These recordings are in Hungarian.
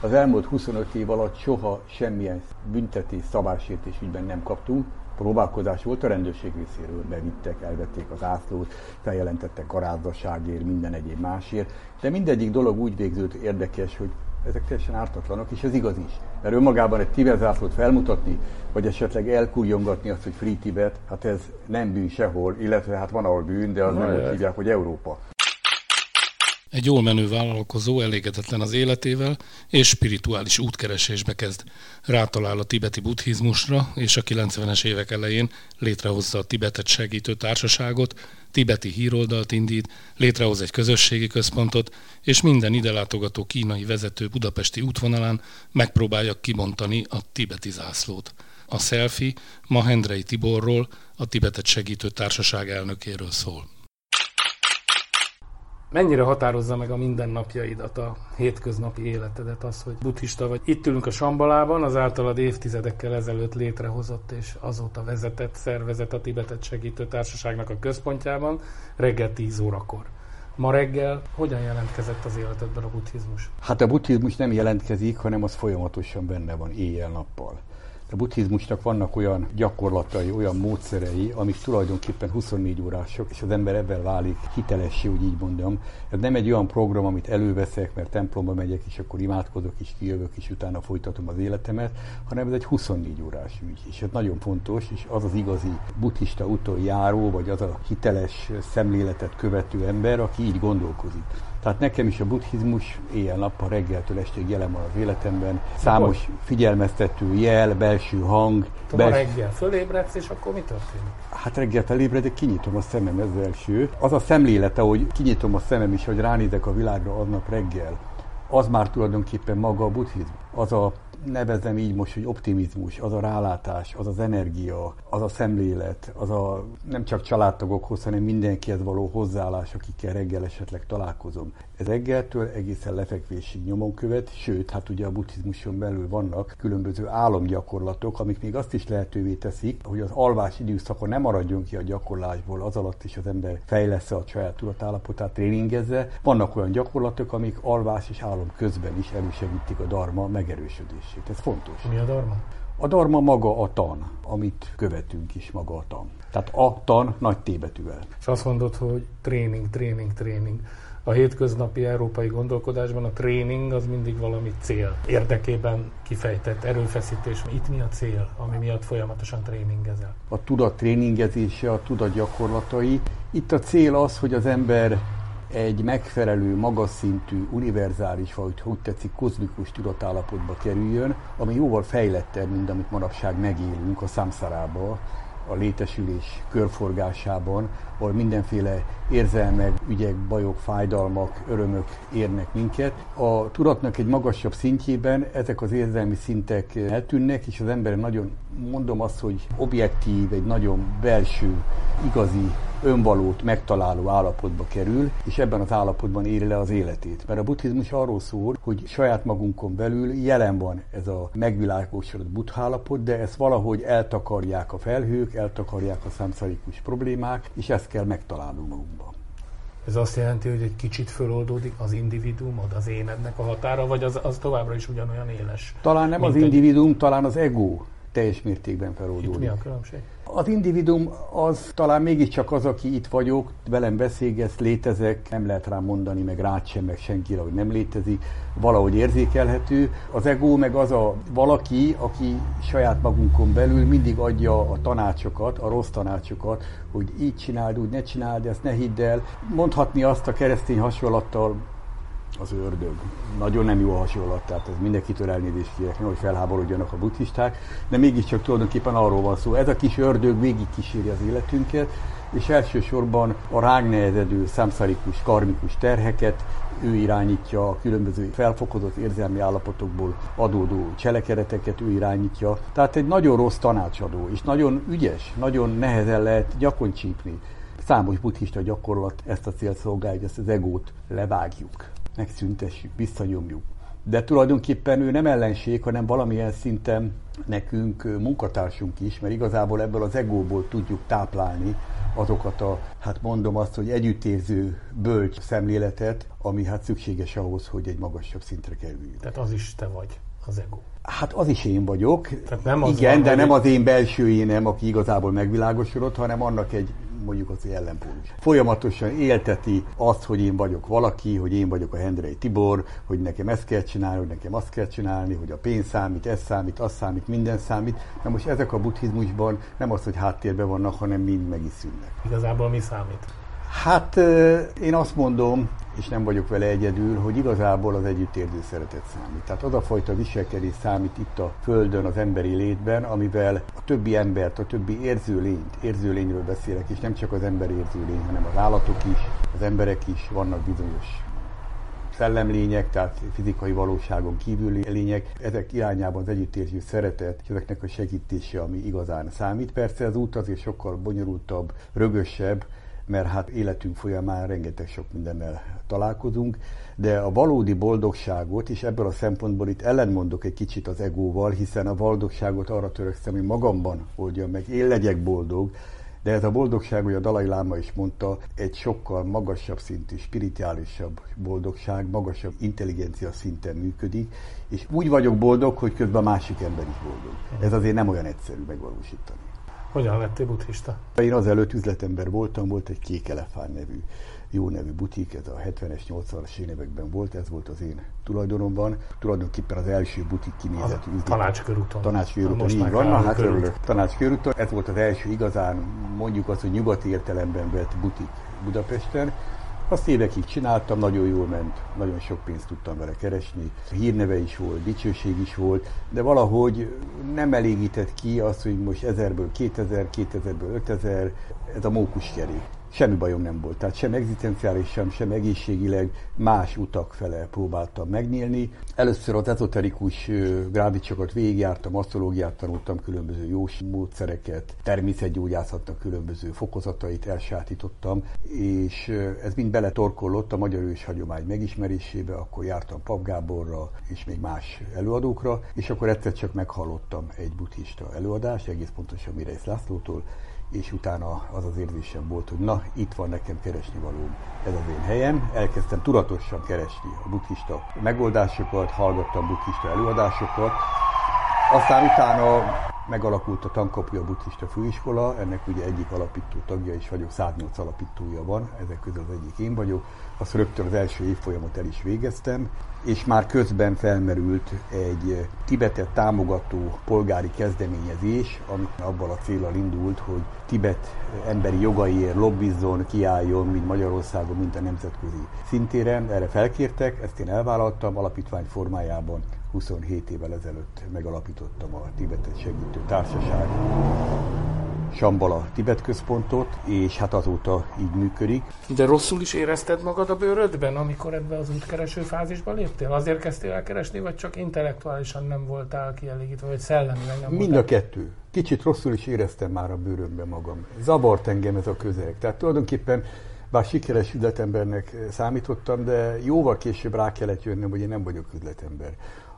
Az elmúlt 25 év alatt soha semmilyen büntetés, szabálysértés ügyben nem kaptunk. Próbálkozás volt a rendőrség részéről, bevittek, elvették az ászlót, feljelentettek garázdaságért, minden egyéb másért, de mindegyik dolog úgy végződött érdekes, hogy ezek teljesen ártatlanok, és ez igaz is. Mert önmagában egy Tibet zászlót felmutatni, vagy esetleg elkújongatni azt, hogy Free Tibet, hát ez nem bűn sehol, illetve hát van ahol bűn, de az nem úgy hívják, hogy Európa. Egy jól menő vállalkozó elégedetlen az életével, és spirituális útkeresésbe kezd. Rátalál a tibeti buddhizmusra, és a 90-es évek elején létrehozza a Tibetet segítő társaságot, tibeti híroldalt indít, létrehoz egy közösségi központot, és minden ide látogató kínai vezető budapesti útvonalán megpróbálja kibontani a tibeti zászlót. A selfie Mahendrei Tiborról, a Tibetet segítő társaság elnökéről szól. Mennyire határozza meg a mindennapjaidat, a hétköznapi életedet az, hogy buddhista vagy? Itt ülünk a Sambalában, az általad évtizedekkel ezelőtt létrehozott és azóta vezetett szervezet a Tibetet segítő társaságnak a központjában, reggel 10 órakor. Ma reggel hogyan jelentkezett az életedben a buddhizmus? Hát a buddhizmus nem jelentkezik, hanem az folyamatosan benne van éjjel-nappal. A buddhizmusnak vannak olyan gyakorlatai, olyan módszerei, amik tulajdonképpen 24 órások, és az ember ebben válik hitelessé, úgy így mondjam. Ez nem egy olyan program, amit előveszek, mert templomba megyek, és akkor imádkozok, és kijövök, és utána folytatom az életemet, hanem ez egy 24 órás ügy. És ez nagyon fontos, és az az igazi buddhista úton járó, vagy az a hiteles szemléletet követő ember, aki így gondolkozik. Tehát nekem is a buddhizmus éjjel-nappal reggeltől estig jelen van az életemben. Számos figyelmeztető jel, belső hang. Bels... reggel fölébredsz, és akkor mi történik? Hát reggel felébredek, kinyitom a szemem, ez az első. Az a szemlélete, hogy kinyitom a szemem is, hogy ránézek a világra aznap reggel, az már tulajdonképpen maga a buddhizmus. Az a nevezem így most, hogy optimizmus, az a rálátás, az az energia, az a szemlélet, az a nem csak családtagokhoz, hanem mindenkihez való hozzáállás, akikkel reggel esetleg találkozom. Ez reggeltől egészen lefekvésig nyomon követ, sőt, hát ugye a buddhizmuson belül vannak különböző álomgyakorlatok, amik még azt is lehetővé teszik, hogy az alvás időszaka nem maradjon ki a gyakorlásból, az alatt is az ember fejlesz a saját tudatállapotát, tréningezze. Vannak olyan gyakorlatok, amik alvás és álom közben is elősegítik a dharma megerősödését. Ez fontos. Mi a dharma? A dharma maga a tan, amit követünk is maga a tan. Tehát a tan nagy tébetűvel. És azt mondod, hogy tréning, tréning, tréning a hétköznapi európai gondolkodásban a tréning az mindig valami cél érdekében kifejtett erőfeszítés. Itt mi a cél, ami miatt folyamatosan tréningezel? A tudat tréningezése, a tudat gyakorlatai. Itt a cél az, hogy az ember egy megfelelő, magas szintű, univerzális, vagy hogy tetszik, kozmikus tudatállapotba kerüljön, ami jóval fejlettebb, mint amit manapság megélünk a számszárába, a létesülés körforgásában, ahol mindenféle érzelmek, ügyek, bajok, fájdalmak, örömök érnek minket. A tudatnak egy magasabb szintjében ezek az érzelmi szintek eltűnnek, és az ember nagyon, mondom azt, hogy objektív, egy nagyon belső, igazi önvalót megtaláló állapotba kerül, és ebben az állapotban éli le az életét. Mert a buddhizmus arról szól, hogy saját magunkon belül jelen van ez a megvilágosodott buddha állapot, de ezt valahogy eltakarják a felhők, eltakarják a számszarikus problémák, és ezt kell megtalálnunk magunkban. Ez azt jelenti, hogy egy kicsit föloldódik az individuumod, az énednek a határa, vagy az, az továbbra is ugyanolyan éles? Talán nem az individuum, egy... talán az ego teljes mértékben feloldódik. Itt mi a különbség? Az individuum az talán mégiscsak az, aki itt vagyok, velem beszélgetsz, létezek, nem lehet rám mondani, meg rád sem, meg senkire, hogy nem létezik, valahogy érzékelhető. Az ego meg az a valaki, aki saját magunkon belül mindig adja a tanácsokat, a rossz tanácsokat, hogy így csináld, úgy ne csináld, ezt ne hidd el. Mondhatni azt a keresztény hasonlattal, az ördög. Nagyon nem jó hasonlat, tehát ez mindenkitől elnézést kérek, hogy felháborodjanak a buddhisták, de mégiscsak tulajdonképpen arról van szó. Ez a kis ördög végig kíséri az életünket, és elsősorban a ránk nehezedő számszarikus, karmikus terheket, ő irányítja a különböző felfokozott érzelmi állapotokból adódó cselekedeteket, ő irányítja. Tehát egy nagyon rossz tanácsadó, és nagyon ügyes, nagyon nehezen lehet gyakon csípni. Számos buddhista gyakorlat ezt a célt szolgálja, hogy ezt az egót levágjuk megszüntessük, visszanyomjuk. de tulajdonképpen ő nem ellenség, hanem valamilyen szinten nekünk munkatársunk is, mert igazából ebből az egóból tudjuk táplálni azokat a, hát mondom azt, hogy együttérző bölcs szemléletet, ami hát szükséges ahhoz, hogy egy magasabb szintre kerüljünk. Tehát az is te vagy, az ego. Hát az is én vagyok. Tehát nem az Igen, van, de nem az én belső énem, aki igazából megvilágosodott, hanem annak egy mondjuk az ellenpólus. Folyamatosan élteti azt, hogy én vagyok valaki, hogy én vagyok a Hendrei Tibor, hogy nekem ezt kell csinálni, hogy nekem azt kell csinálni, hogy a pénz számít, ez számít, az számít, minden számít. Na most ezek a buddhizmusban nem az, hogy háttérben vannak, hanem mind meg is szűnnek. Igazából mi számít? Hát én azt mondom, és nem vagyok vele egyedül, hogy igazából az együttérző szeretet számít. Tehát az a fajta viselkedés számít itt a Földön, az emberi létben, amivel a többi embert, a többi érzőlényt, érzőlényről beszélek, és nem csak az ember érzőlény, hanem az állatok is, az emberek is, vannak bizonyos szellemlények, tehát fizikai valóságon kívüli lények, ezek irányában az együttérző szeretet, és ezeknek a segítése, ami igazán számít. Persze az út azért sokkal bonyolultabb, rögösebb, mert hát életünk folyamán rengeteg sok mindennel találkozunk, de a valódi boldogságot, és ebből a szempontból itt ellenmondok egy kicsit az egóval, hiszen a boldogságot arra törekszem, hogy magamban oldjam meg, én legyek boldog, de ez a boldogság, hogy a Dalai Láma is mondta, egy sokkal magasabb szintű, spirituálisabb boldogság, magasabb intelligencia szinten működik, és úgy vagyok boldog, hogy közben a másik ember is boldog. Ez azért nem olyan egyszerű megvalósítani. Hogyan lettél buddhista? Én azelőtt üzletember voltam, volt egy Kék Elefán nevű jó nevű butik, ez a 70-es, 80-as években volt, ez volt az én tulajdonomban. Tulajdonképpen az első butik kinézetű üzlet. Tanácskörúton. Tanácskörúton, így van, hát örülök. Tanácskörúton, ez volt az első igazán, mondjuk azt, hogy nyugati értelemben vett butik Budapesten. Azt évekig csináltam, nagyon jól ment, nagyon sok pénzt tudtam vele keresni, hírneve is volt, dicsőség is volt, de valahogy nem elégített ki azt, hogy most ezerből 2000, 2000-ből 5000, ez a mókuskerék semmi bajom nem volt. Tehát sem egzisztenciálisan, sem egészségileg más utak fele próbáltam megnyílni. Először az ezoterikus grádicsokat végigjártam, asztrológiát tanultam, különböző jó módszereket, természetgyógyászatnak különböző fokozatait elsátítottam, és ez mind beletorkollott a magyar ős hagyomány megismerésébe, akkor jártam Pap Gáborra és még más előadókra, és akkor egyszer csak meghallottam egy buddhista előadást, egész pontosan Mireis Lászlótól, és utána az az érzésem volt, hogy na, itt van nekem keresni való, ez az én helyem. Elkezdtem tudatosan keresni a buddhista megoldásokat, hallgattam buddhista előadásokat, aztán utána megalakult a Tankapja Buddhista Főiskola, ennek ugye egyik alapító tagja is vagyok, 108 alapítója van, ezek közül az egyik én vagyok. Azt rögtön az első évfolyamot el is végeztem, és már közben felmerült egy Tibetet támogató polgári kezdeményezés, ami abban a célral indult, hogy Tibet emberi jogaiért lobbizzon, kiálljon, mind Magyarországon, mint a nemzetközi szintéren. Erre felkértek, ezt én elvállaltam alapítvány formájában. 27 évvel ezelőtt megalapítottam a Tibetet Segítő Társaság Sambala Tibet központot, és hát azóta így működik. De rosszul is érezted magad a bőrödben, amikor ebbe az útkereső fázisba léptél? Azért kezdtél el keresni, vagy csak intellektuálisan nem voltál kielégítve, vagy szellemileg nem Mind a kettő. Kicsit rosszul is éreztem már a bőrömben magam. Zavart engem ez a közeg. Tehát tulajdonképpen bár sikeres üzletembernek számítottam, de jóval később rá kellett jönnöm, hogy én nem vagyok üzletember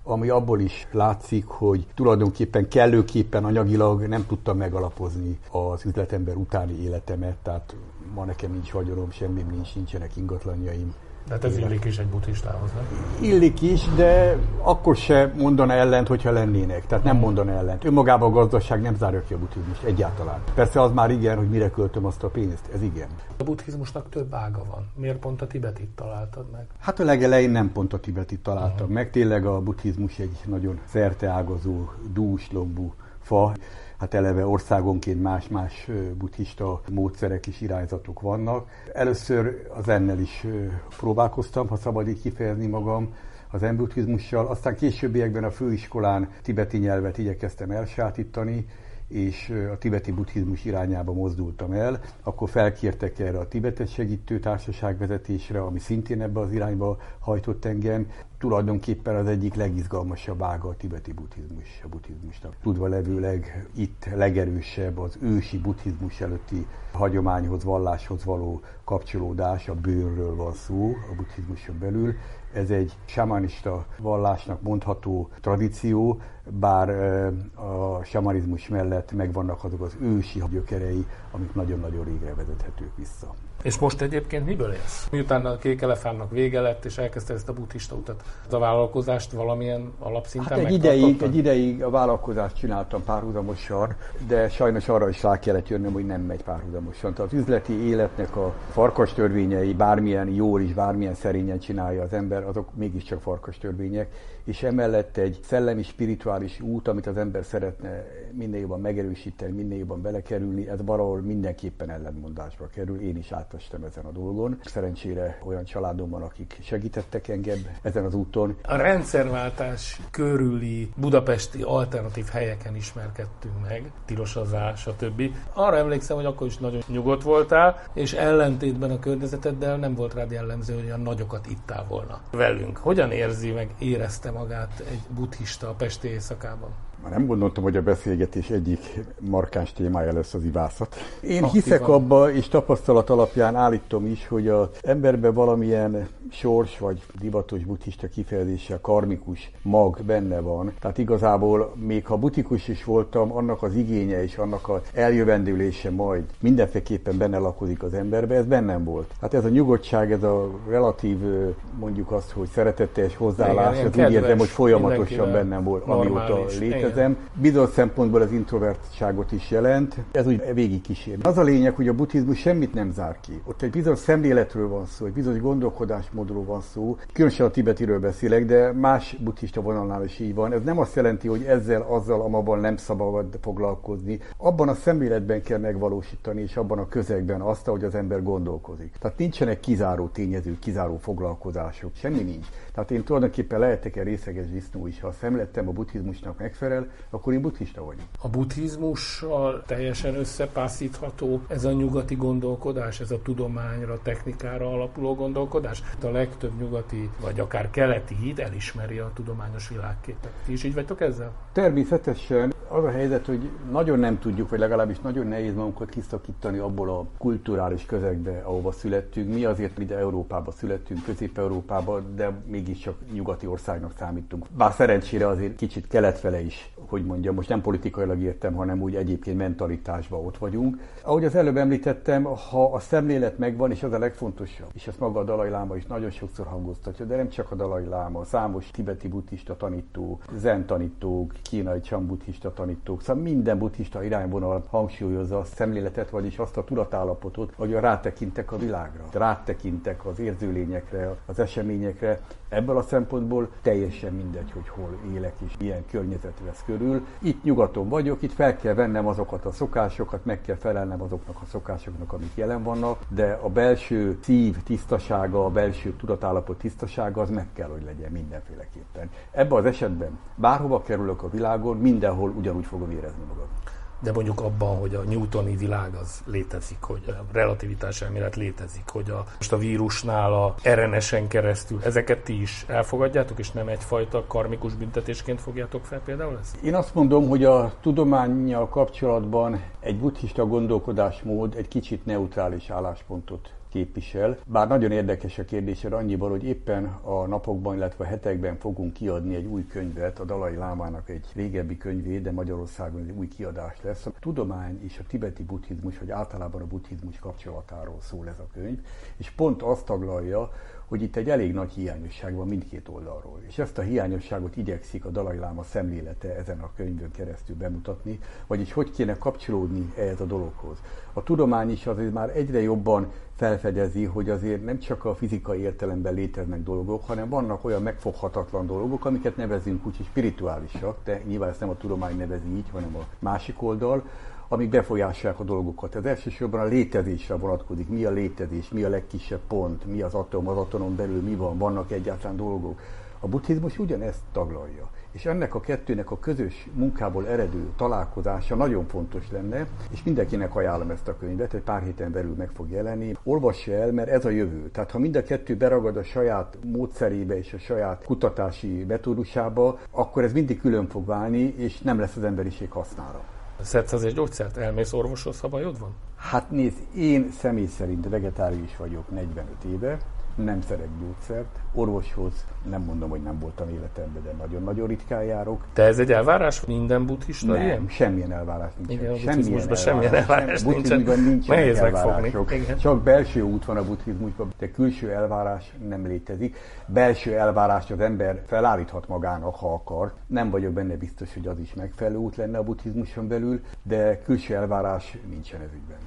ami abból is látszik, hogy tulajdonképpen kellőképpen anyagilag nem tudtam megalapozni az üzletember utáni életemet, tehát ma nekem nincs vagyonom, semmim nincs, nincsenek ingatlanjaim, de hát ez illik is egy buddhistához, nem? Illik is, de akkor se mondana ellent, hogyha lennének. Tehát nem mondana ellent. Önmagában a gazdaság nem zárja ki a buddhizmus egyáltalán. Persze az már igen, hogy mire költöm azt a pénzt. Ez igen. A buddhizmusnak több ága van. Miért pont a tibetit találtad meg? Hát a legelején nem pont a tibetit találtam uh-huh. meg. Tényleg a buddhizmus egy nagyon szerteágazó, dús lombú fa hát eleve országonként más-más buddhista módszerek és irányzatok vannak. Először az ennel is próbálkoztam, ha szabad így kifejezni magam, az buddhizmussal, aztán későbbiekben a főiskolán tibeti nyelvet igyekeztem elsátítani, és a tibeti buddhizmus irányába mozdultam el, akkor felkértek erre a tibetet segítő társaság vezetésre, ami szintén ebbe az irányba hajtott engem. tulajdonképpen az egyik legizgalmasabb ága a tibeti buddhizmus, a buddhizmusnak. Tudva levőleg itt legerősebb az ősi buddhizmus előtti hagyományhoz, valláshoz való kapcsolódás, a bőrről van szó a buddhizmuson belül. Ez egy samanista vallásnak mondható tradíció, bár a samanizmus mellett megvannak azok az ősi gyökerei, amik nagyon-nagyon régre vezethetők vissza. És most egyébként miből élsz? Miután a kék elefántnak vége lett, és elkezdte ezt a buddhista utat, a vállalkozást valamilyen alapszinten hát egy ideig, egy ideig a vállalkozást csináltam párhuzamosan, de sajnos arra is rá kellett jönnöm, hogy nem megy párhuzamosan. Tehát az üzleti életnek a farkas törvényei, bármilyen jól is, bármilyen szerényen csinálja az ember, azok mégiscsak farkas törvények, és emellett egy szellemi, spirituális út, amit az ember szeretne minél jobban megerősíteni, minél jobban belekerülni, ez valahol mindenképpen ellentmondásba kerül. Én is átestem ezen a dolgon. Szerencsére olyan családom van, akik segítettek engem ezen az úton. A rendszerváltás körüli budapesti alternatív helyeken ismerkedtünk meg, Tirosazás, stb. Arra emlékszem, hogy akkor is nagyon nyugodt voltál, és ellentétben a környezeteddel nem volt rád jellemző, hogy olyan nagyokat ittál volna velünk. Hogyan érzi meg, érezte magát egy buddhista a Pesti éjszakában? Már nem gondoltam, hogy a beszélgetés egyik markáns témája lesz az ivászat. Én hiszek abba, és tapasztalat alapján állítom is, hogy az emberben valamilyen sors vagy divatos buddhista kifejezése, karmikus mag benne van. Tehát igazából még ha butikus is voltam, annak az igénye és annak az eljövendülése majd mindenféleképpen benne lakozik az emberbe, ez bennem volt. Hát ez a nyugodtság, ez a relatív, mondjuk azt, hogy szeretetes hozzáállás, ez úgy érzem, hogy folyamatosan bennem volt, amióta létezik érzem. Bizonyos szempontból az introvertságot is jelent. Ez úgy végig kísér. Az a lényeg, hogy a buddhizmus semmit nem zár ki. Ott egy bizonyos szemléletről van szó, egy bizonyos gondolkodásmódról van szó. Különösen a tibetiről beszélek, de más buddhista vonalnál is így van. Ez nem azt jelenti, hogy ezzel, azzal, amabban nem szabad foglalkozni. Abban a szemléletben kell megvalósítani, és abban a közegben azt, hogy az ember gondolkozik. Tehát nincsenek kizáró tényezők, kizáró foglalkozások, semmi nincs. Tehát én tulajdonképpen lehetek-e részeges disznó is, ha a szemlettem a buddhizmusnak megfelel, akkor én buddhista vagyok. A buddhizmussal teljesen összepászítható ez a nyugati gondolkodás, ez a tudományra, technikára alapuló gondolkodás? A legtöbb nyugati, vagy akár keleti híd elismeri a tudományos világképet. Ti is így vagytok ezzel? Természetesen. Az a helyzet, hogy nagyon nem tudjuk, vagy legalábbis nagyon nehéz magunkat kiszakítani abból a kulturális közegbe, ahova születtünk. Mi azért ide Európába születtünk, Közép-Európába, de mégiscsak nyugati országnak számítunk. Bár szerencsére azért kicsit keletfele is, hogy mondjam, most nem politikailag értem, hanem úgy egyébként mentalitásban ott vagyunk. Ahogy az előbb említettem, ha a szemlélet megvan, és az a legfontosabb, és ezt maga a Dalai Láma is nagyon sokszor hangoztatja, de nem csak a Dalai Láma, számos tibeti buddhista tanító, zen tanítók, kínai csam buddhista tanítók, szóval minden buddhista irányvonal hangsúlyozza a szemléletet, vagyis azt a tudatállapotot, hogy rátekintek a világra, rátekintek az érzőlényekre, az eseményekre. Ebből a szempontból teljesen mindegy, hogy hol élek és milyen környezet vesz körül. Itt nyugaton vagyok, itt fel kell vennem azokat a szokásokat, meg kell felelnem azoknak a szokásoknak, amik jelen vannak, de a belső szív tisztasága, a belső tudatállapot tisztasága az meg kell, hogy legyen mindenféleképpen. Ebben az esetben bárhova kerülök a világon, mindenhol ugyanúgy fogom érezni magam de mondjuk abban, hogy a newtoni világ az létezik, hogy a relativitás elmélet létezik, hogy a, most a vírusnál a RNS-en keresztül, ezeket ti is elfogadjátok, és nem egyfajta karmikus büntetésként fogjátok fel például ezt? Én azt mondom, hogy a tudományjal kapcsolatban egy buddhista gondolkodásmód egy kicsit neutrális álláspontot képvisel. Bár nagyon érdekes a kérdésed annyiban, hogy éppen a napokban, illetve a hetekben fogunk kiadni egy új könyvet, a Dalai Lámának egy régebbi könyvét, de Magyarországon egy új kiadás lesz. A tudomány és a tibeti buddhizmus, vagy általában a buddhizmus kapcsolatáról szól ez a könyv, és pont azt taglalja, hogy itt egy elég nagy hiányosság van mindkét oldalról. És ezt a hiányosságot igyekszik a Dalai Láma szemlélete ezen a könyvön keresztül bemutatni, vagyis hogy kéne kapcsolódni ehhez a dologhoz. A tudomány is azért már egyre jobban felfedezi, hogy azért nem csak a fizikai értelemben léteznek dolgok, hanem vannak olyan megfoghatatlan dolgok, amiket nevezünk úgy, hogy spirituálisak, de nyilván ezt nem a tudomány nevezi így, hanem a másik oldal, amik befolyásolják a dolgokat. Ez elsősorban a létezésre vonatkozik. Mi a létezés, mi a legkisebb pont, mi az atom, az atomon belül mi van, vannak egyáltalán dolgok. A buddhizmus ugyanezt taglalja. És ennek a kettőnek a közös munkából eredő találkozása nagyon fontos lenne, és mindenkinek ajánlom ezt a könyvet, egy pár héten belül meg fog jelenni. Olvassa el, mert ez a jövő. Tehát ha mind a kettő beragad a saját módszerébe és a saját kutatási metódusába, akkor ez mindig külön fog válni, és nem lesz az emberiség hasznára. Szedsz azért gyógyszert? Elmész orvoshoz, ha bajod van? Hát nézd, én személy szerint vegetárius vagyok 45 éve, nem szerek gyógyszert, orvoshoz nem mondom, hogy nem voltam életemben, de nagyon-nagyon ritkán járok. De ez egy elvárás minden buddhista Nem, ilyen? semmilyen elvárás nincs. Igen, semmilyen elvárás, semmilyen elvárás nincsen. nincsen Nehéz elvárások. megfogni. Csak belső út van a buddhizmusban, de külső elvárás nem létezik. Belső elvárás az ember felállíthat magának, ha akar. Nem vagyok benne biztos, hogy az is megfelelő út lenne a buddhizmuson belül, de külső elvárás nincsen ez ügyben.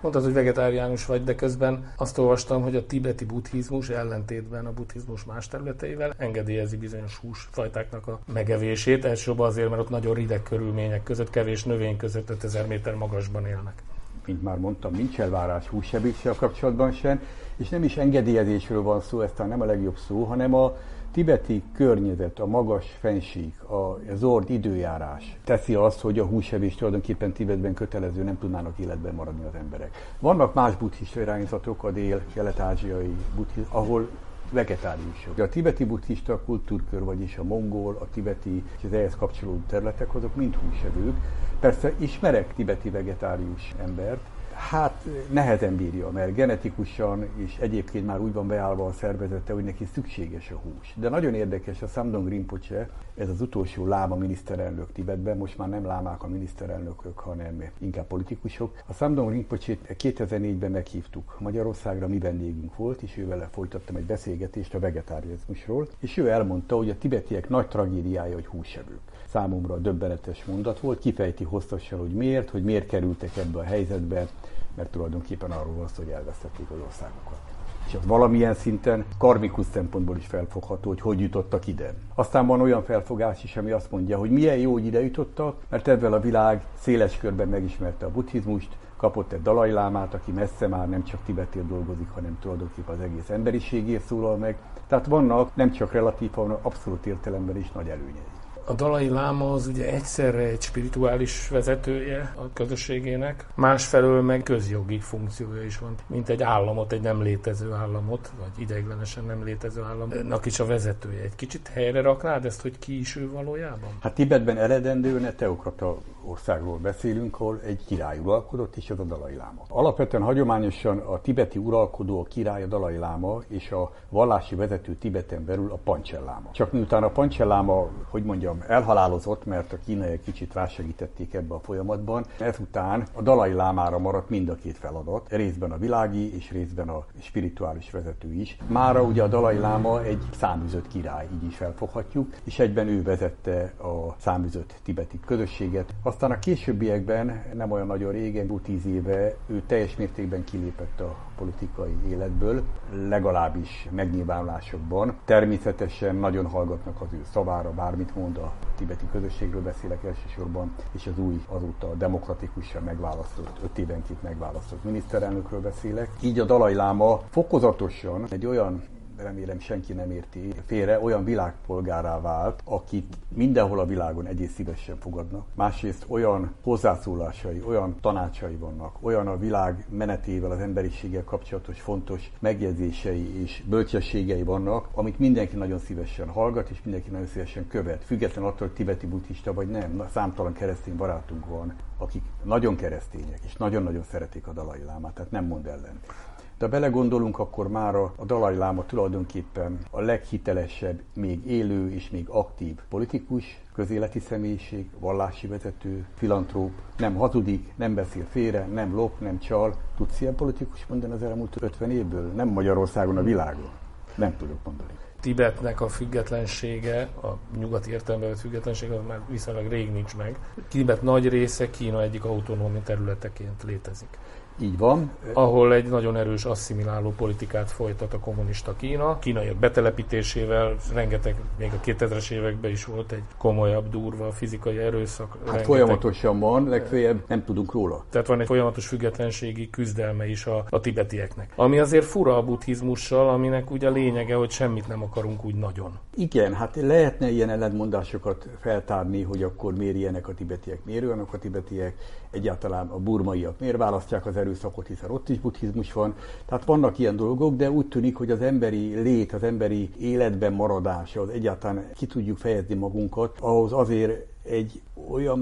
Mondtad, hogy vegetáriánus vagy, de közben azt olvastam, hogy a tibeti buddhizmus ellentétben a buddhizmus más területeivel engedélyezi bizonyos húsfajtáknak a megevését, elsősorban azért, mert ott nagyon rideg körülmények között, kevés növény között 5000 méter magasban élnek. Mint már mondtam, nincs elvárás hússebéssel kapcsolatban sem, és nem is engedélyezésről van szó, ez talán nem a legjobb szó, hanem a tibeti környezet, a magas fensík, a zord időjárás teszi azt, hogy a húsevés tulajdonképpen Tibetben kötelező, nem tudnának életben maradni az emberek. Vannak más buddhista irányzatok, a dél-kelet-ázsiai buddhista, ahol vegetáriusok. A tibeti buddhista kultúrkör, vagyis a mongol, a tibeti és az ehhez kapcsolódó területek, azok mind húsevők. Persze ismerek tibeti vegetárius embert, Hát nehezen bírja, mert genetikusan és egyébként már úgy van beállva a szervezete, hogy neki szükséges a hús. De nagyon érdekes, a Samdong Rinpoche, ez az utolsó láma miniszterelnök Tibetben, most már nem lámák a miniszterelnökök, hanem inkább politikusok. A Samdong Rinpoche 2004-ben meghívtuk Magyarországra, mi vendégünk volt, és ővel folytattam egy beszélgetést a vegetárizmusról, és ő elmondta, hogy a tibetiek nagy tragédiája, hogy húsevők számomra döbbenetes mondat volt, kifejti hosszasan, hogy miért, hogy miért kerültek ebbe a helyzetbe, mert tulajdonképpen arról van szó, hogy elvesztették az országokat. És az valamilyen szinten karmikus szempontból is felfogható, hogy hogy jutottak ide. Aztán van olyan felfogás is, ami azt mondja, hogy milyen jó, hogy ide jutottak, mert ebben a világ széles körben megismerte a buddhizmust, kapott egy dalajlámát, aki messze már nem csak Tibetért dolgozik, hanem tulajdonképpen az egész emberiségért szólal meg. Tehát vannak nem csak relatív, hanem abszolút értelemben is nagy előnyei. A Dalai Láma az ugye egyszerre egy spirituális vezetője a közösségének, másfelől meg közjogi funkciója is van, mint egy államot, egy nem létező államot, vagy ideiglenesen nem létező államnak is a vezetője. Egy kicsit helyre raknád ezt, hogy ki is ő valójában? Hát Tibetben eredendően teokrata országról beszélünk, ahol egy király uralkodott, és az a Dalai Láma. Alapvetően hagyományosan a tibeti uralkodó, a király, a Dalai Láma, és a vallási vezető Tibeten belül a Pancselláma. Csak miután a Pancselláma, hogy mondjam, elhalálozott, mert a kínaiak kicsit rásegítették ebbe a folyamatban. Ezután a Dalai Lámára maradt mind a két feladat, részben a világi és részben a spirituális vezető is. Mára ugye a Dalai Láma egy száműzött király, így is felfoghatjuk, és egyben ő vezette a száműzött tibeti közösséget. Aztán a későbbiekben, nem olyan nagyon régen, tíz éve, ő teljes mértékben kilépett a politikai életből, legalábbis megnyilvánulásokban. Természetesen nagyon hallgatnak az ő szavára, bármit mond a tibeti közösségről beszélek elsősorban, és az új, azóta demokratikusan megválasztott, öt évenként megválasztott miniszterelnökről beszélek. Így a Dalai Láma fokozatosan egy olyan remélem senki nem érti félre, olyan világpolgárá vált, akit mindenhol a világon egész szívesen fogadnak. Másrészt olyan hozzászólásai, olyan tanácsai vannak, olyan a világ menetével, az emberiséggel kapcsolatos fontos megjegyzései és bölcsességei vannak, amit mindenki nagyon szívesen hallgat, és mindenki nagyon szívesen követ. Független attól, hogy tibeti buddhista vagy nem, számtalan keresztény barátunk van, akik nagyon keresztények, és nagyon-nagyon szeretik a Dalai Lámát, tehát nem mond ellen. De ha belegondolunk, akkor már a Dalai Láma tulajdonképpen a leghitelesebb, még élő és még aktív politikus, közéleti személyiség, vallási vezető, filantróp, nem hazudik, nem beszél félre, nem lop, nem csal. Tudsz ilyen politikus mondani az elmúlt 50 évből? Nem Magyarországon, a világon. Nem tudok mondani. Tibetnek a függetlensége, a nyugati értelemben vett függetlensége az már viszonylag rég nincs meg. Tibet nagy része Kína egyik autonóm területeként létezik. Így van. Ahol egy nagyon erős asszimiláló politikát folytat a kommunista Kína. Kínaiak betelepítésével rengeteg, még a 2000-es években is volt egy komolyabb, durva fizikai erőszak. Hát rengeteg. folyamatosan van, legfeljebb nem tudunk róla. Tehát van egy folyamatos függetlenségi küzdelme is a, a tibetieknek. Ami azért fura a buddhizmussal, aminek ugye a lényege, hogy semmit nem akarunk úgy nagyon. Igen, hát lehetne ilyen ellentmondásokat feltárni, hogy akkor miért ilyenek a tibetiek, miért olyanok a tibetiek, egyáltalán a burmaiak miért választják az erőszakot, hiszen ott is buddhizmus van. Tehát vannak ilyen dolgok, de úgy tűnik, hogy az emberi lét, az emberi életben maradása, az egyáltalán ki tudjuk fejezni magunkat, ahhoz azért egy olyan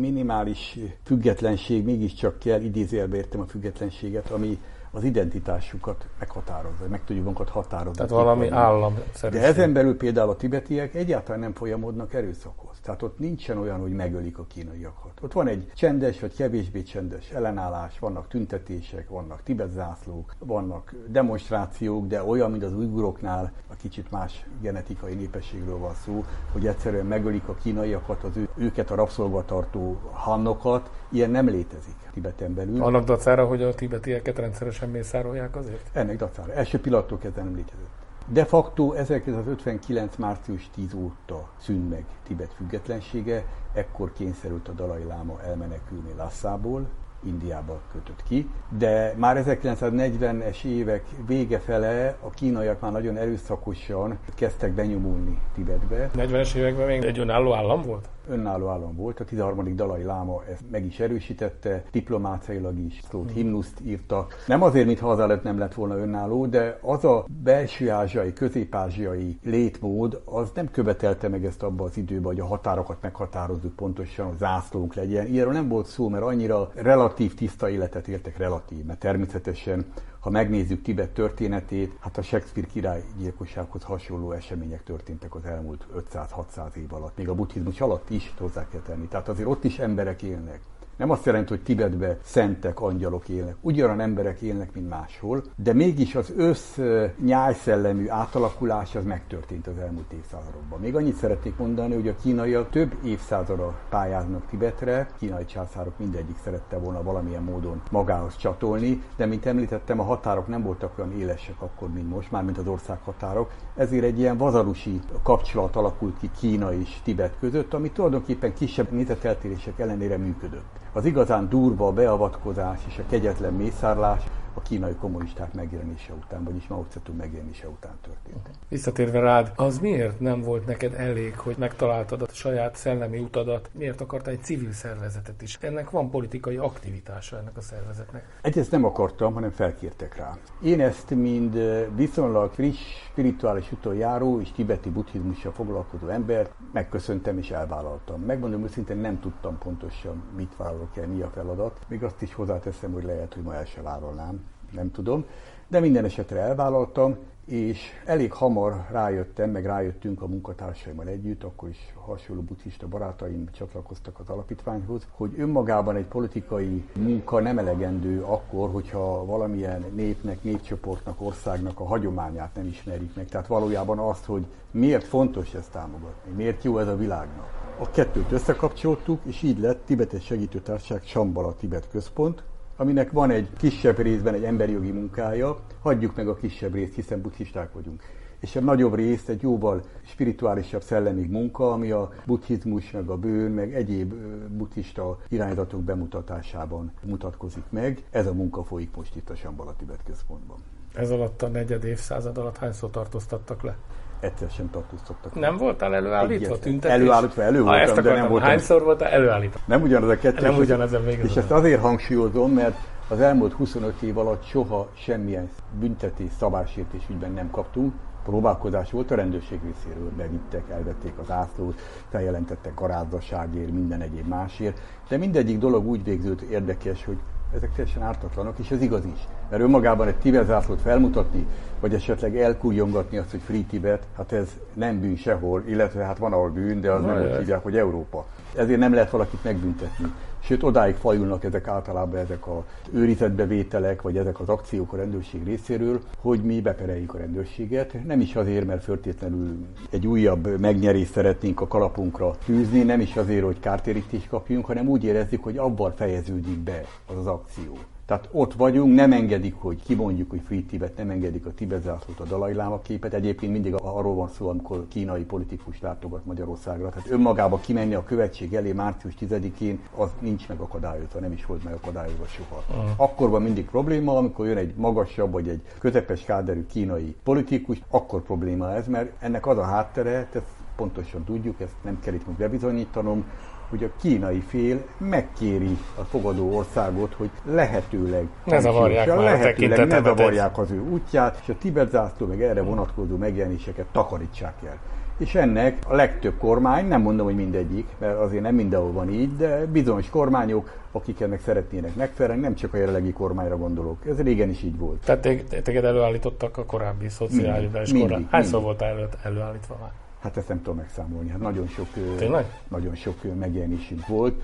minimális függetlenség mégiscsak kell, idézélbe értem a függetlenséget, ami az identitásukat meghatározza, meg tudjuk magunkat határozni. Tehát valami állam De ezen belül például a tibetiek egyáltalán nem folyamodnak erőszakhoz. Tehát ott nincsen olyan, hogy megölik a kínaiakat. Ott van egy csendes vagy kevésbé csendes ellenállás, vannak tüntetések, vannak tibetzászlók, vannak demonstrációk, de olyan, mint az ujguroknál, a kicsit más genetikai népességről van szó, hogy egyszerűen megölik a kínaiakat, az ő, őket a rabszolgatartó hannokat, ilyen nem létezik Tibeten belül. Annak dacára, hogy a tibetieket rendszeresen mészárolják azért? Ennek dacára. Első pillanattól kezdve nem létezett. De facto 1959. március 10 óta szűnt meg Tibet függetlensége, ekkor kényszerült a Dalai Láma elmenekülni Lassából, Indiába kötött ki, de már 1940-es évek vége fele a kínaiak már nagyon erőszakosan kezdtek benyomulni Tibetbe. 40-es években még egy önálló állam volt? Önálló állam volt. A 13. Dalai Láma ezt meg is erősítette, diplomáciailag is szólt, himnuszt írtak. Nem azért, mintha az előtt nem lett volna önálló, de az a belső ázsiai, közép-ázsiai létmód, az nem követelte meg ezt abban az időben, hogy a határokat meghatározzuk pontosan, a zászlónk legyen. Ilyenről nem volt szó, mert annyira relatív tiszta életet éltek relatív, mert természetesen ha megnézzük Tibet történetét, hát a Shakespeare király gyilkossághoz hasonló események történtek az elmúlt 500-600 év alatt, még a buddhizmus alatt is hozzá kell tenni. Tehát azért ott is emberek élnek. Nem azt jelenti, hogy Tibetbe szentek, angyalok élnek. Ugyanolyan emberek élnek, mint máshol, de mégis az össz nyájszellemű átalakulás az megtörtént az elmúlt évszázadokban. Még annyit szeretnék mondani, hogy a kínaiak több évszázada pályáznak Tibetre, kínai császárok mindegyik szerette volna valamilyen módon magához csatolni, de mint említettem, a határok nem voltak olyan élesek akkor, mint most, már mint az ország határok, ezért egy ilyen vazarusi kapcsolat alakult ki Kína és Tibet között, ami tulajdonképpen kisebb nézeteltérések ellenére működött. Az igazán durva beavatkozás és a kegyetlen mészárlás a kínai kommunisták megjelenése után, vagyis Mao Zedong megjelenése után történt. Visszatérve rád, az miért nem volt neked elég, hogy megtaláltad a saját szellemi utadat? Miért akartál egy civil szervezetet is? Ennek van politikai aktivitása ennek a szervezetnek. Egyrészt nem akartam, hanem felkértek rá. Én ezt mind viszonylag friss, spirituális úton járó és tibeti buddhizmussal foglalkozó embert megköszöntem és elvállaltam. Megmondom őszintén nem tudtam pontosan, mit vállalok el, mi a feladat. Még azt is hozzáteszem, hogy lehet, hogy ma el se vállalnám nem tudom, de minden esetre elvállaltam, és elég hamar rájöttem, meg rájöttünk a munkatársaimmal együtt, akkor is hasonló buddhista barátaim csatlakoztak az alapítványhoz, hogy önmagában egy politikai munka nem elegendő akkor, hogyha valamilyen népnek, népcsoportnak, országnak a hagyományát nem ismerjük meg. Tehát valójában azt, hogy miért fontos ezt támogatni, miért jó ez a világnak. A kettőt összekapcsoltuk, és így lett Tibetes Segítőtársaság Sambala Tibet Központ, aminek van egy kisebb részben egy emberi jogi munkája, hagyjuk meg a kisebb részt, hiszen buddhisták vagyunk. És a nagyobb rész egy jóval spirituálisabb szellemi munka, ami a buddhizmus, meg a bőn, meg egyéb buddhista irányzatok bemutatásában mutatkozik meg. Ez a munka folyik most itt a Sambala Tibet központban. Ez alatt a negyed évszázad alatt hányszor tartóztattak le? Egyszer sem tartóztattak. Nem voltál előállítva, tüntetés? Előállítva, elő voltam, ha, de nem voltam. Hányszor voltál előállítva? Nem ugyanaz a kettő. Nem ugyanaz a. És ezt azért hangsúlyozom, mert az elmúlt 25 év alatt soha semmilyen büntetés, szabálysértés ügyben nem kaptunk. Próbálkozás volt a rendőrség részéről, bevittek, elvették az ászlót, feljelentettek garázdaságért, minden egyéb másért. De mindegyik dolog úgy végződött érdekes, hogy ezek teljesen ártatlanok, és ez igaz is. Mert önmagában egy Tibet zászlót felmutatni, vagy esetleg elkújongatni azt, hogy Free Tibet, hát ez nem bűn sehol, illetve hát van ahol bűn, de az Na, nem úgy hívják, hogy Európa. Ezért nem lehet valakit megbüntetni. Sőt, odáig fajulnak ezek általában ezek a őrizetbevételek, vagy ezek az akciók a rendőrség részéről, hogy mi bepereljük a rendőrséget. Nem is azért, mert föltétlenül egy újabb megnyerést szeretnénk a kalapunkra tűzni, nem is azért, hogy kártérítést kapjunk, hanem úgy érezzük, hogy abban fejeződik be az az akció. Tehát ott vagyunk, nem engedik, hogy kimondjuk, hogy Free Tibet, nem engedik a Tibet zászlót, a Dalai Láma képet. Egyébként mindig arról van szó, amikor kínai politikus látogat Magyarországra. Tehát önmagába kimenni a követség elé március 10-én, az nincs megakadályozva, nem is volt megakadályozva soha. Uh-huh. Akkor van mindig probléma, amikor jön egy magasabb vagy egy közepes káderű kínai politikus, akkor probléma ez, mert ennek az a háttere, ezt pontosan tudjuk, ezt nem kell itt most bebizonyítanom, hogy a kínai fél megkéri a fogadó országot, hogy lehetőleg ne zavarják, lehetőleg ne zavarják az ő útját, és a Tibet zászló meg erre vonatkozó megjelenéseket takarítsák el. És ennek a legtöbb kormány, nem mondom, hogy mindegyik, mert azért nem mindenhol van így, de bizonyos kormányok, akik ennek szeretnének megfelelni, nem csak a jelenlegi kormányra gondolok. Ez régen is így volt. Tehát téged előállítottak a korábbi szociális kormány. Hányszor volt elő, előállítva már? Hát ezt nem tudom megszámolni. Hát nagyon sok, Tényleg? nagyon sok megjelenésünk volt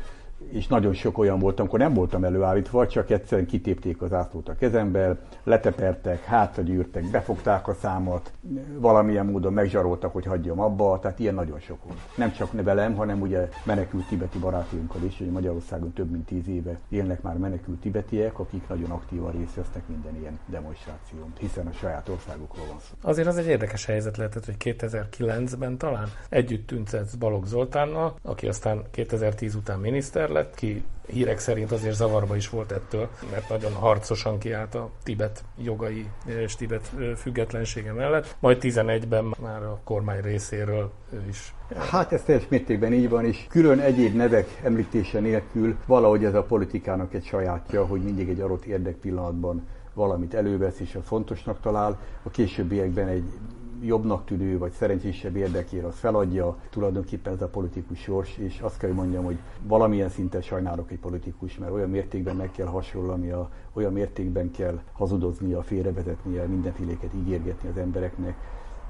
és nagyon sok olyan volt, amikor nem voltam előállítva, csak egyszerűen kitépték az ászlót a kezembe, letepertek, hátragyűrtek, befogták a számat, valamilyen módon megzsaroltak, hogy hagyjam abba, tehát ilyen nagyon sok volt. Nem csak velem, hanem ugye menekült tibeti barátainkkal is, hogy Magyarországon több mint tíz éve élnek már menekült tibetiek, akik nagyon aktívan részt vesznek minden ilyen demonstráción, hiszen a saját országukról van szó. Azért az egy érdekes helyzet lehetett, hogy 2009-ben talán együtt tüntetsz Balogh Zoltánnal, aki aztán 2010 után miniszter lett, ki hírek szerint azért zavarba is volt ettől, mert nagyon harcosan kiállt a Tibet jogai és Tibet függetlensége mellett. Majd 11-ben már a kormány részéről ő is. Hát ez teljes mértékben így van, és külön egyéb nevek említése nélkül valahogy ez a politikának egy sajátja, hogy mindig egy adott érdekpillanatban valamit elővesz és a fontosnak talál, a későbbiekben egy jobbnak tűnő vagy szerencsésebb érdekére az feladja, tulajdonképpen ez a politikus sors, és azt kell, hogy mondjam, hogy valamilyen szinten sajnálok egy politikus, mert olyan mértékben meg kell hasonlania, olyan mértékben kell hazudoznia, félrevezetnie, mindenféléket ígérgetni az embereknek,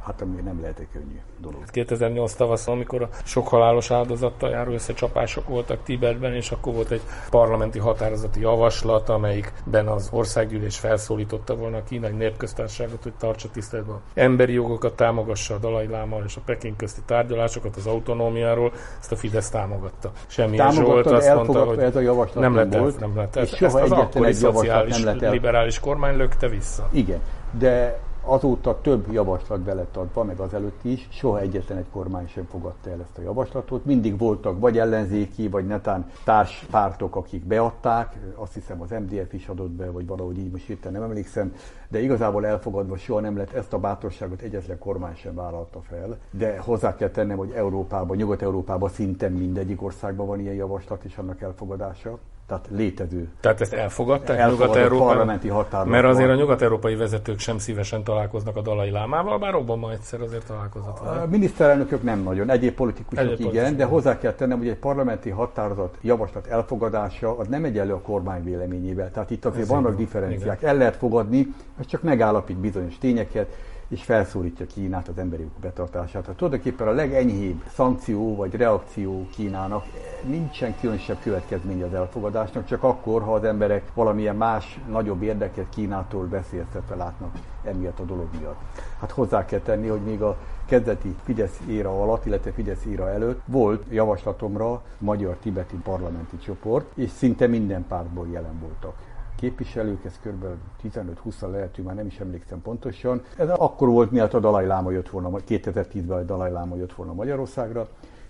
hát ami nem lehet egy könnyű dolog. 2008 hát tavaszon, amikor a sok halálos áldozattal járó összecsapások voltak Tibetben, és akkor volt egy parlamenti határozati javaslat, amelyikben az országgyűlés felszólította volna a kínai népköztársaságot, hogy tartsa tiszteletben a emberi jogokat, támogassa a Dalai Láma és a Peking közti tárgyalásokat az autonómiáról, ezt a Fidesz támogatta. Semmi Zsolt azt mondta, hogy ez a javaslat nem, lett, volt. nem lett. Ezt, ezt az akkori szociális nem lett liberális kormány lökte vissza. Igen, de Azóta több javaslat be lett adva, meg az előtt is, soha egyetlen egy kormány sem fogadta el ezt a javaslatot. Mindig voltak vagy ellenzéki, vagy netán társpártok, akik beadták, azt hiszem az MDF is adott be, vagy valahogy így most hirtelen nem emlékszem, de igazából elfogadva soha nem lett. Ezt a bátorságot egyetlen kormány sem vállalta fel. De hozzá kell tennem, hogy Európában, Nyugat-Európában szinte mindegyik országban van ilyen javaslat és annak elfogadása tehát létező. Tehát ezt elfogadták Nyugat-Európa? parlamenti határok. Mert azért a nyugat-európai vezetők sem szívesen találkoznak a Dalai Lámával, bár Obama egyszer azért találkozott vele. A miniszterelnökök nem nagyon, egyéb politikusok egyéb igen, politikusok. de hozzá kell tennem, hogy egy parlamenti határozat javaslat elfogadása az nem egyenlő a kormány véleményével. Tehát itt azért Ez vannak differenciák. Igen. El lehet fogadni, ez csak megállapít bizonyos tényeket, és felszólítja Kínát az emberi jogok betartását. Tehát tulajdonképpen a legenyhébb szankció vagy reakció Kínának nincsen különösebb következménye az elfogadásnak, csak akkor, ha az emberek valamilyen más, nagyobb érdeket Kínától veszélyeztetve látnak emiatt a dolog miatt. Hát hozzá kell tenni, hogy még a kezdeti Fidesz éra alatt, illetve Fidesz éra előtt volt javaslatomra magyar-tibeti parlamenti csoport, és szinte minden pártból jelen voltak képviselők, ez kb. 15-20 lehető, már nem is emlékszem pontosan. Ez akkor volt, miatt a Dalai Láma jött volna, 2010-ben a Dalai Láma jött volna Magyarországra,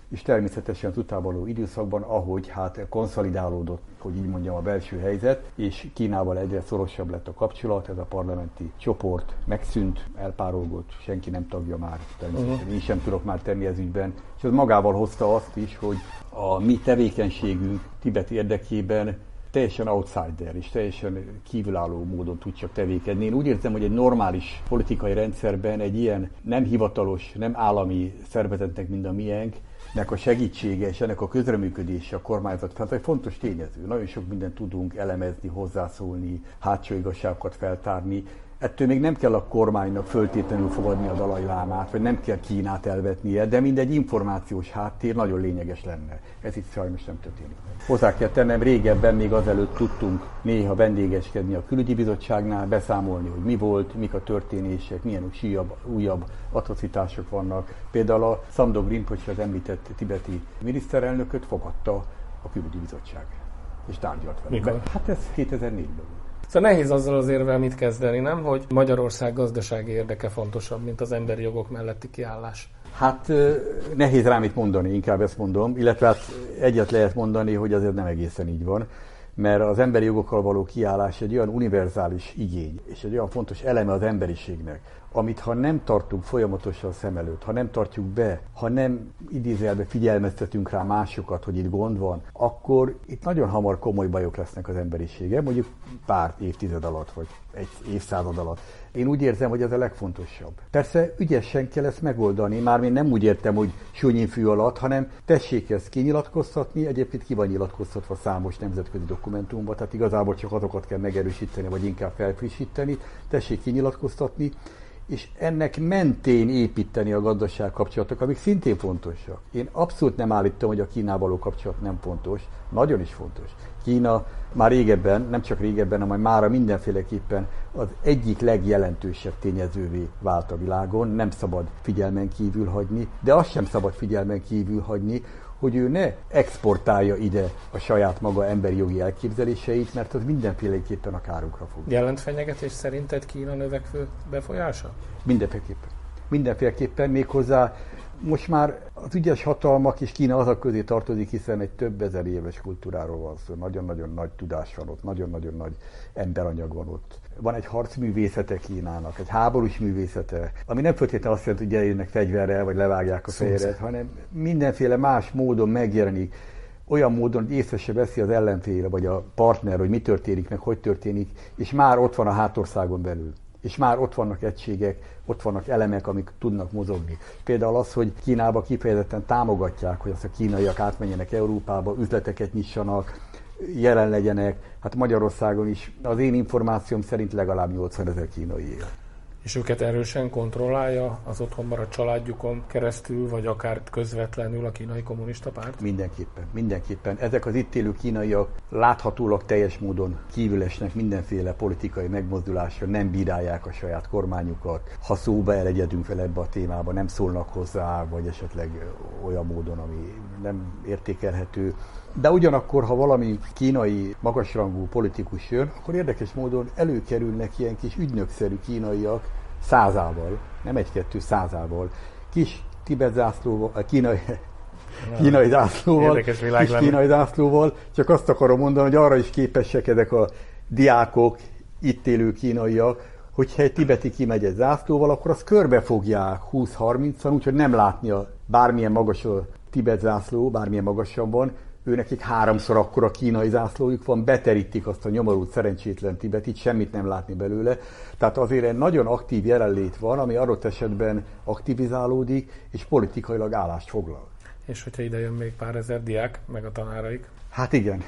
és természetesen az utávaló időszakban, ahogy hát konszolidálódott, hogy így mondjam, a belső helyzet, és Kínával egyre szorosabb lett a kapcsolat, ez a parlamenti csoport megszűnt, elpárolgott, senki nem tagja már, természetesen uh-huh. én sem tudok már tenni ez ügyben, és ez magával hozta azt is, hogy a mi tevékenységünk Tibet érdekében teljesen outsider és teljesen kívülálló módon tud csak tevékedni. Én úgy érzem, hogy egy normális politikai rendszerben egy ilyen nem hivatalos, nem állami szervezetnek, mint a miénk, nek a segítsége és ennek a közreműködése a kormányzat tehát egy fontos tényező. Nagyon sok mindent tudunk elemezni, hozzászólni, hátsó igazságokat feltárni, Ettől még nem kell a kormánynak föltétlenül fogadni a Dalai Lámát, vagy nem kell Kínát elvetnie, de mindegy információs háttér nagyon lényeges lenne. Ez itt sajnos nem történik. Hozzá kell tennem, régebben még azelőtt tudtunk néha vendégeskedni a külügyi bizottságnál, beszámolni, hogy mi volt, mik a történések, milyen újabb, újabb atrocitások vannak. Például a Samdog Rinpoche, az említett tibeti miniszterelnököt fogadta a külügyi bizottság, és tárgyalt vele. Mikor? Hát ez 2004-ben Szóval nehéz azzal az érvel mit kezdeni, nem? Hogy Magyarország gazdasági érdeke fontosabb, mint az emberi jogok melletti kiállás. Hát nehéz rám itt mondani, inkább ezt mondom, illetve hát egyet lehet mondani, hogy azért nem egészen így van mert az emberi jogokkal való kiállás egy olyan univerzális igény, és egy olyan fontos eleme az emberiségnek, amit ha nem tartunk folyamatosan szem előtt, ha nem tartjuk be, ha nem idézelbe figyelmeztetünk rá másokat, hogy itt gond van, akkor itt nagyon hamar komoly bajok lesznek az emberisége, mondjuk pár évtized alatt, vagy egy évszázad alatt. Én úgy érzem, hogy ez a legfontosabb. Persze ügyesen kell ezt megoldani, már én nem úgy értem, hogy fű alatt, hanem tessék ezt kinyilatkoztatni, egyébként ki van nyilatkoztatva számos nemzetközi dokumentumban, tehát igazából csak azokat kell megerősíteni, vagy inkább felfrissíteni, tessék kinyilatkoztatni, és ennek mentén építeni a gazdaság kapcsolatok, amik szintén fontosak. Én abszolút nem állítom, hogy a Kínával való kapcsolat nem fontos, nagyon is fontos. Kína már régebben, nem csak régebben, hanem mára mindenféleképpen az egyik legjelentősebb tényezővé vált a világon, nem szabad figyelmen kívül hagyni, de azt sem szabad figyelmen kívül hagyni, hogy ő ne exportálja ide a saját maga emberi jogi elképzeléseit, mert az mindenféleképpen a kárunkra fog. Jelent fenyegetés szerinted Kína növekvő befolyása? Mindenféleképpen. Mindenféleképpen méghozzá most már az ügyes hatalmak és Kína azok közé tartozik, hiszen egy több ezer éves kultúráról van szó. Nagyon-nagyon nagy tudás van ott, nagyon-nagyon nagy emberanyag van ott. Van egy harcművészete Kínának, egy háborús művészete, ami nem feltétlenül azt jelenti, hogy gyerjenek fegyverrel, vagy levágják a fejeret, hanem mindenféle más módon megjelenik olyan módon, hogy észre se veszi az ellenfél, vagy a partner, hogy mi történik, meg hogy történik, és már ott van a hátországon belül és már ott vannak egységek, ott vannak elemek, amik tudnak mozogni. Például az, hogy Kínába kifejezetten támogatják, hogy azt a kínaiak átmenjenek Európába, üzleteket nyissanak, jelen legyenek. Hát Magyarországon is az én információm szerint legalább 80 ezer kínai él és őket erősen kontrollálja az otthon maradt családjukon keresztül, vagy akár közvetlenül a kínai kommunista párt? Mindenképpen, mindenképpen. Ezek az itt élő kínaiak láthatólag teljes módon kívülesnek mindenféle politikai megmozdulásra, nem bírálják a saját kormányukat. Ha szóba elegyedünk fel ebbe a témába, nem szólnak hozzá, vagy esetleg olyan módon, ami nem értékelhető. De ugyanakkor, ha valami kínai magasrangú politikus jön, akkor érdekes módon előkerülnek ilyen kis ügynökszerű kínaiak százával, nem egy-kettő százával, kis Tibet zászlóval, a kínai, kínai zászlóval, kis kínai zászlóval, csak azt akarom mondani, hogy arra is képesek ezek a diákok, itt élő kínaiak, hogyha egy tibeti kimegy egy zászlóval, akkor azt körbefogják 20-30-an, úgyhogy nem látni a bármilyen magas a Tibet zászló, bármilyen magasan van, ő nekik háromszor akkora kínai zászlójuk van, beterítik azt a nyomorult szerencsétlen Tibetit, semmit nem látni belőle. Tehát azért egy nagyon aktív jelenlét van, ami adott esetben aktivizálódik, és politikailag állást foglal. És hogyha ide jön még pár ezer diák, meg a tanáraik? Hát igen.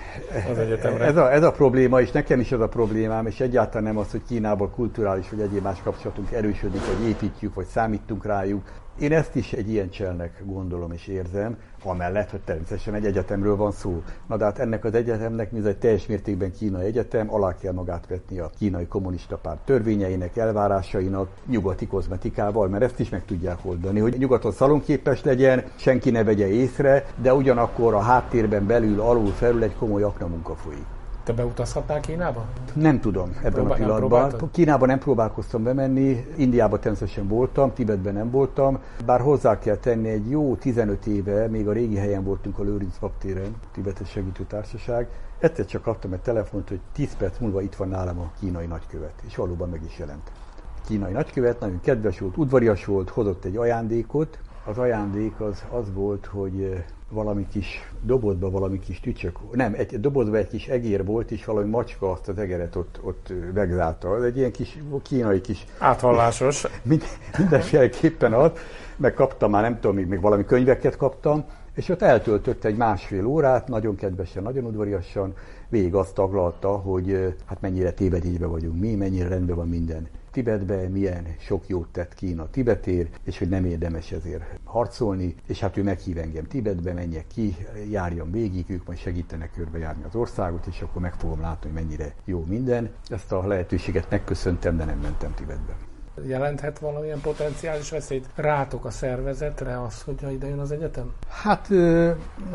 Az egyetemre. Ez a, ez a probléma, és nekem is ez a problémám, és egyáltalán nem az, hogy Kínával kulturális vagy egyéb más kapcsolatunk erősödik, vagy építjük, vagy számítunk rájuk. Én ezt is egy ilyen cselnek gondolom és érzem, amellett, hogy természetesen egy egyetemről van szó. Na de hát ennek az egyetemnek, mivel egy teljes mértékben kínai egyetem, alá kell magát vetni a kínai kommunista párt törvényeinek, elvárásainak, nyugati kozmetikával, mert ezt is meg tudják oldani, hogy nyugaton szalonképes legyen, senki ne vegye észre, de ugyanakkor a háttérben belül alul felül egy komoly aknamunka folyik. Te beutazhatnál Kínába? Nem tudom ebben Próbál, a pillanatban. Nem Kínába nem próbálkoztam bemenni, Indiában természetesen voltam, Tibetben nem voltam, bár hozzá kell tenni egy jó 15 éve, még a régi helyen voltunk a Lőrinc Paptéren, Tibetes Segítő Társaság, egyszer csak kaptam egy telefont, hogy 10 perc múlva itt van nálam a kínai nagykövet, és valóban meg is jelent. A kínai nagykövet nagyon kedves volt, udvarias volt, hozott egy ajándékot, az ajándék az, az volt, hogy valami kis dobozba valami kis tücsök, nem, egy dobozba egy kis egér volt, és valami macska azt az egeret ott, ott vegzálta. Egy ilyen kis kínai kis... Áthallásos. Mind, mindenféleképpen az, meg kaptam már, nem tudom, még, még valami könyveket kaptam, és ott eltöltött egy másfél órát, nagyon kedvesen, nagyon udvariasan, végig azt taglalta, hogy hát mennyire tévedésbe vagyunk mi, mennyire rendben van minden. Tibetbe milyen sok jót tett Kína Tibetér, és hogy nem érdemes ezért harcolni, és hát ő meghív engem Tibetbe, menjek ki, járjam végig, ők majd segítenek körbejárni az országot, és akkor meg fogom látni, hogy mennyire jó minden. Ezt a lehetőséget megköszöntem, de nem mentem Tibetbe. Jelenthet valamilyen potenciális veszélyt rátok a szervezetre az, hogyha ide jön az egyetem? Hát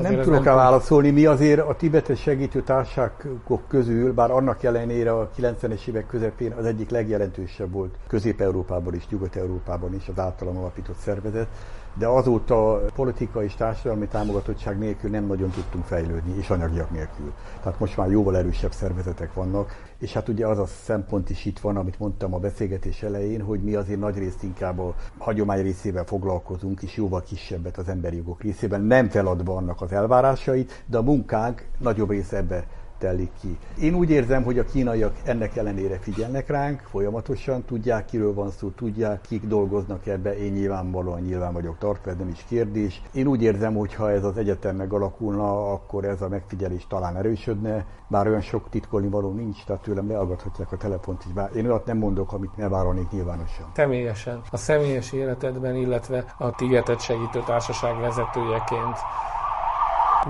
nem tudok rá válaszolni. Mi azért a tibetes segítő társaságok közül, bár annak ellenére a 90-es évek közepén az egyik legjelentősebb volt Közép-Európában és Nyugat-Európában is az általam alapított szervezet, de azóta politikai és társadalmi támogatottság nélkül nem nagyon tudtunk fejlődni, és anyagiak nélkül. Tehát most már jóval erősebb szervezetek vannak, és hát ugye az a szempont is itt van, amit mondtam a beszélgetés elején, hogy mi azért nagy részt inkább a hagyomány részével foglalkozunk, és jóval kisebbet az emberi jogok részében, nem feladva annak az elvárásait, de a munkánk nagyobb része ebbe telik ki. Én úgy érzem, hogy a kínaiak ennek ellenére figyelnek ránk, folyamatosan tudják, kiről van szó, tudják, kik dolgoznak ebbe. Én nyilvánvalóan nyilván vagyok tartva, nem is kérdés. Én úgy érzem, hogy ha ez az egyetem megalakulna, akkor ez a megfigyelés talán erősödne, bár olyan sok titkolni való nincs, tehát tőlem leaggathatják a telefont is. Bár én olyat nem mondok, amit elvárolnék nyilvánosan. Személyesen, a személyes életedben, illetve a Tigetet segítő társaság vezetőjeként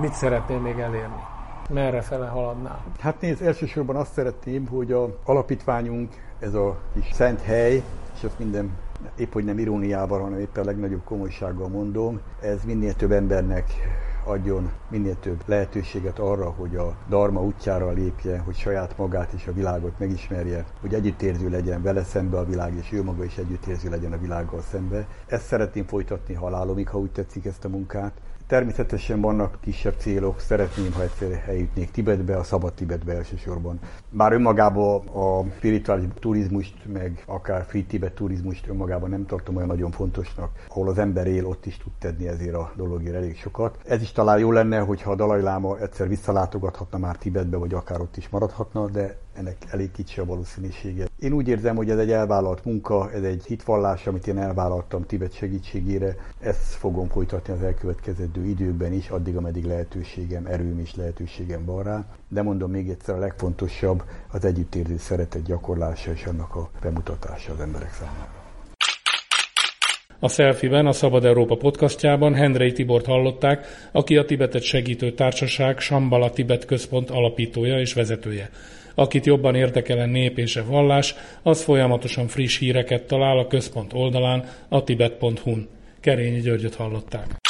mit szeretnél még elérni? Merre fele haladnál? Hát nézd, elsősorban azt szeretném, hogy a alapítványunk, ez a kis szent hely, és azt minden épp hogy nem iróniával, hanem éppen a legnagyobb komolysággal mondom, ez minél több embernek adjon minél több lehetőséget arra, hogy a Dharma útjára lépje, hogy saját magát és a világot megismerje, hogy együttérző legyen vele szembe a világ, és ő maga is együttérző legyen a világgal szembe. Ezt szeretném folytatni halálomig, ha úgy tetszik ezt a munkát. Természetesen vannak kisebb célok, szeretném, ha egyszer eljutnék Tibetbe, a szabad Tibetbe elsősorban. Bár önmagában a spirituális turizmust, meg akár free Tibet turizmust önmagában nem tartom olyan nagyon fontosnak. Ahol az ember él, ott is tud tenni ezért a dologért elég sokat. Ez is talán jó lenne, hogyha a Dalai Láma egyszer visszalátogathatna már Tibetbe, vagy akár ott is maradhatna, de ennek elég kicsi a valószínűsége. Én úgy érzem, hogy ez egy elvállalt munka, ez egy hitvallás, amit én elvállaltam Tibet segítségére. Ezt fogom folytatni az elkövetkező időkben is, addig, ameddig lehetőségem, erőm és lehetőségem van rá. De mondom még egyszer, a legfontosabb az együttérző szeretet gyakorlása és annak a bemutatása az emberek számára. A Selfie-ben, a Szabad Európa podcastjában Hendrei Tibort hallották, aki a Tibetet segítő társaság Sambala Tibet központ alapítója és vezetője. Akit jobban érdekelen nép és a vallás, az folyamatosan friss híreket talál a központ oldalán a tibet.hu-n. Kerényi Györgyöt hallották.